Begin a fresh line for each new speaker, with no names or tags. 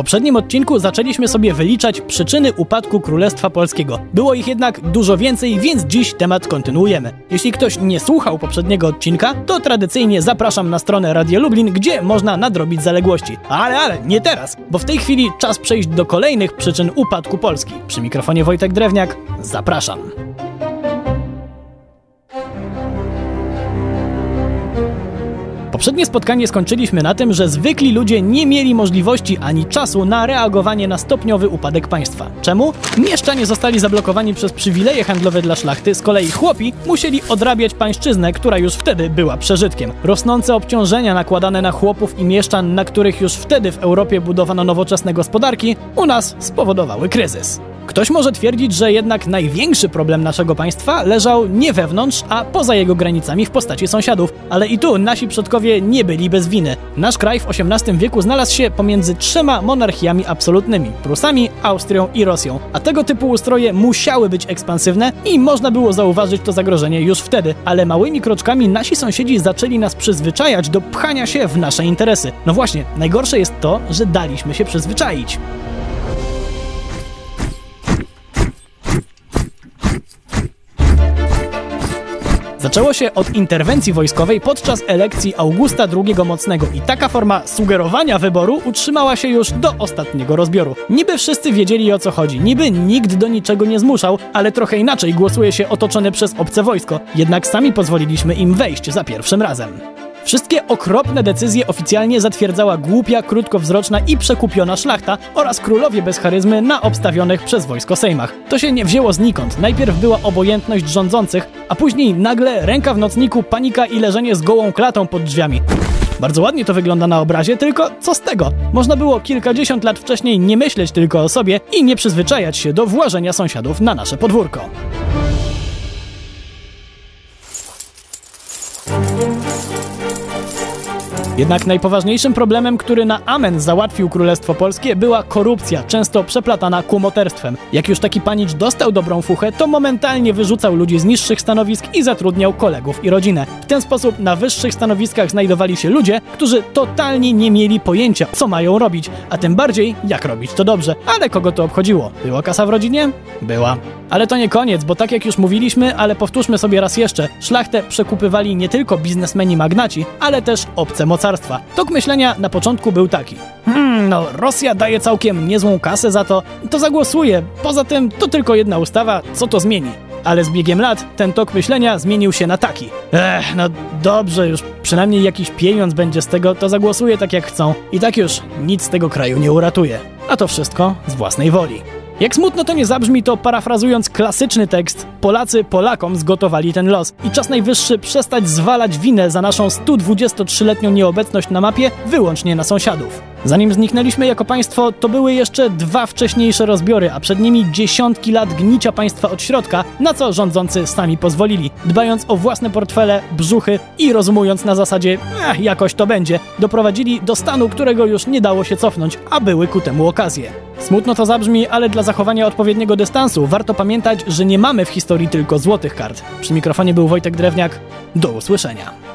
poprzednim odcinku zaczęliśmy sobie wyliczać przyczyny upadku Królestwa Polskiego. Było ich jednak dużo więcej, więc dziś temat kontynuujemy. Jeśli ktoś nie słuchał poprzedniego odcinka, to tradycyjnie zapraszam na stronę Radio Lublin, gdzie można nadrobić zaległości. Ale, ale, nie teraz, bo w tej chwili czas przejść do kolejnych przyczyn upadku Polski. Przy mikrofonie Wojtek Drewniak, zapraszam. Poprzednie spotkanie skończyliśmy na tym, że zwykli ludzie nie mieli możliwości ani czasu na reagowanie na stopniowy upadek państwa. Czemu? Mieszczanie zostali zablokowani przez przywileje handlowe dla szlachty, z kolei chłopi musieli odrabiać pańszczyznę, która już wtedy była przeżytkiem. Rosnące obciążenia nakładane na chłopów i mieszczan, na których już wtedy w Europie budowano nowoczesne gospodarki, u nas spowodowały kryzys. Ktoś może twierdzić, że jednak największy problem naszego państwa leżał nie wewnątrz, a poza jego granicami w postaci sąsiadów. Ale i tu nasi przodkowie nie byli bez winy. Nasz kraj w XVIII wieku znalazł się pomiędzy trzema monarchiami absolutnymi Prusami, Austrią i Rosją. A tego typu ustroje musiały być ekspansywne i można było zauważyć to zagrożenie już wtedy. Ale małymi kroczkami nasi sąsiedzi zaczęli nas przyzwyczajać do pchania się w nasze interesy. No właśnie, najgorsze jest to, że daliśmy się przyzwyczaić. Zaczęło się od interwencji wojskowej podczas elekcji Augusta II Mocnego i taka forma sugerowania wyboru utrzymała się już do ostatniego rozbioru. Niby wszyscy wiedzieli o co chodzi, niby nikt do niczego nie zmuszał, ale trochę inaczej głosuje się otoczone przez obce wojsko, jednak sami pozwoliliśmy im wejść za pierwszym razem. Wszystkie okropne decyzje oficjalnie zatwierdzała głupia, krótkowzroczna i przekupiona szlachta oraz królowie bez charyzmy na obstawionych przez wojsko sejmach. To się nie wzięło znikąd. Najpierw była obojętność rządzących, a później nagle ręka w nocniku, panika i leżenie z gołą klatą pod drzwiami. Bardzo ładnie to wygląda na obrazie, tylko co z tego? Można było kilkadziesiąt lat wcześniej nie myśleć tylko o sobie i nie przyzwyczajać się do włażenia sąsiadów na nasze podwórko. Jednak najpoważniejszym problemem, który na amen załatwił Królestwo Polskie, była korupcja, często przeplatana kumoterstwem. Jak już taki panicz dostał dobrą fuchę, to momentalnie wyrzucał ludzi z niższych stanowisk i zatrudniał kolegów i rodzinę. W ten sposób na wyższych stanowiskach znajdowali się ludzie, którzy totalnie nie mieli pojęcia, co mają robić, a tym bardziej, jak robić to dobrze. Ale kogo to obchodziło? Była kasa w rodzinie? Była. Ale to nie koniec, bo tak jak już mówiliśmy, ale powtórzmy sobie raz jeszcze, szlachtę przekupywali nie tylko biznesmeni magnaci, ale też obce mocarstwa. Tok myślenia na początku był taki. Hmm, no Rosja daje całkiem niezłą kasę za to, to zagłosuje. Poza tym to tylko jedna ustawa, co to zmieni? Ale z biegiem lat ten tok myślenia zmienił się na taki. Ech, no dobrze, już przynajmniej jakiś pieniądz będzie z tego, to zagłosuje tak jak chcą. I tak już nic z tego kraju nie uratuje. A to wszystko z własnej woli. Jak smutno to nie zabrzmi, to parafrazując klasyczny tekst, Polacy Polakom zgotowali ten los i czas najwyższy przestać zwalać winę za naszą 123-letnią nieobecność na mapie wyłącznie na sąsiadów. Zanim zniknęliśmy jako państwo, to były jeszcze dwa wcześniejsze rozbiory, a przed nimi dziesiątki lat gnicia państwa od środka, na co rządzący sami pozwolili, dbając o własne portfele, brzuchy i rozumując na zasadzie, eh, jakoś to będzie, doprowadzili do stanu, którego już nie dało się cofnąć, a były ku temu okazje. Smutno to zabrzmi, ale dla zachowania odpowiedniego dystansu warto pamiętać, że nie mamy w historii tylko złotych kart. Przy mikrofonie był Wojtek Drewniak. Do usłyszenia.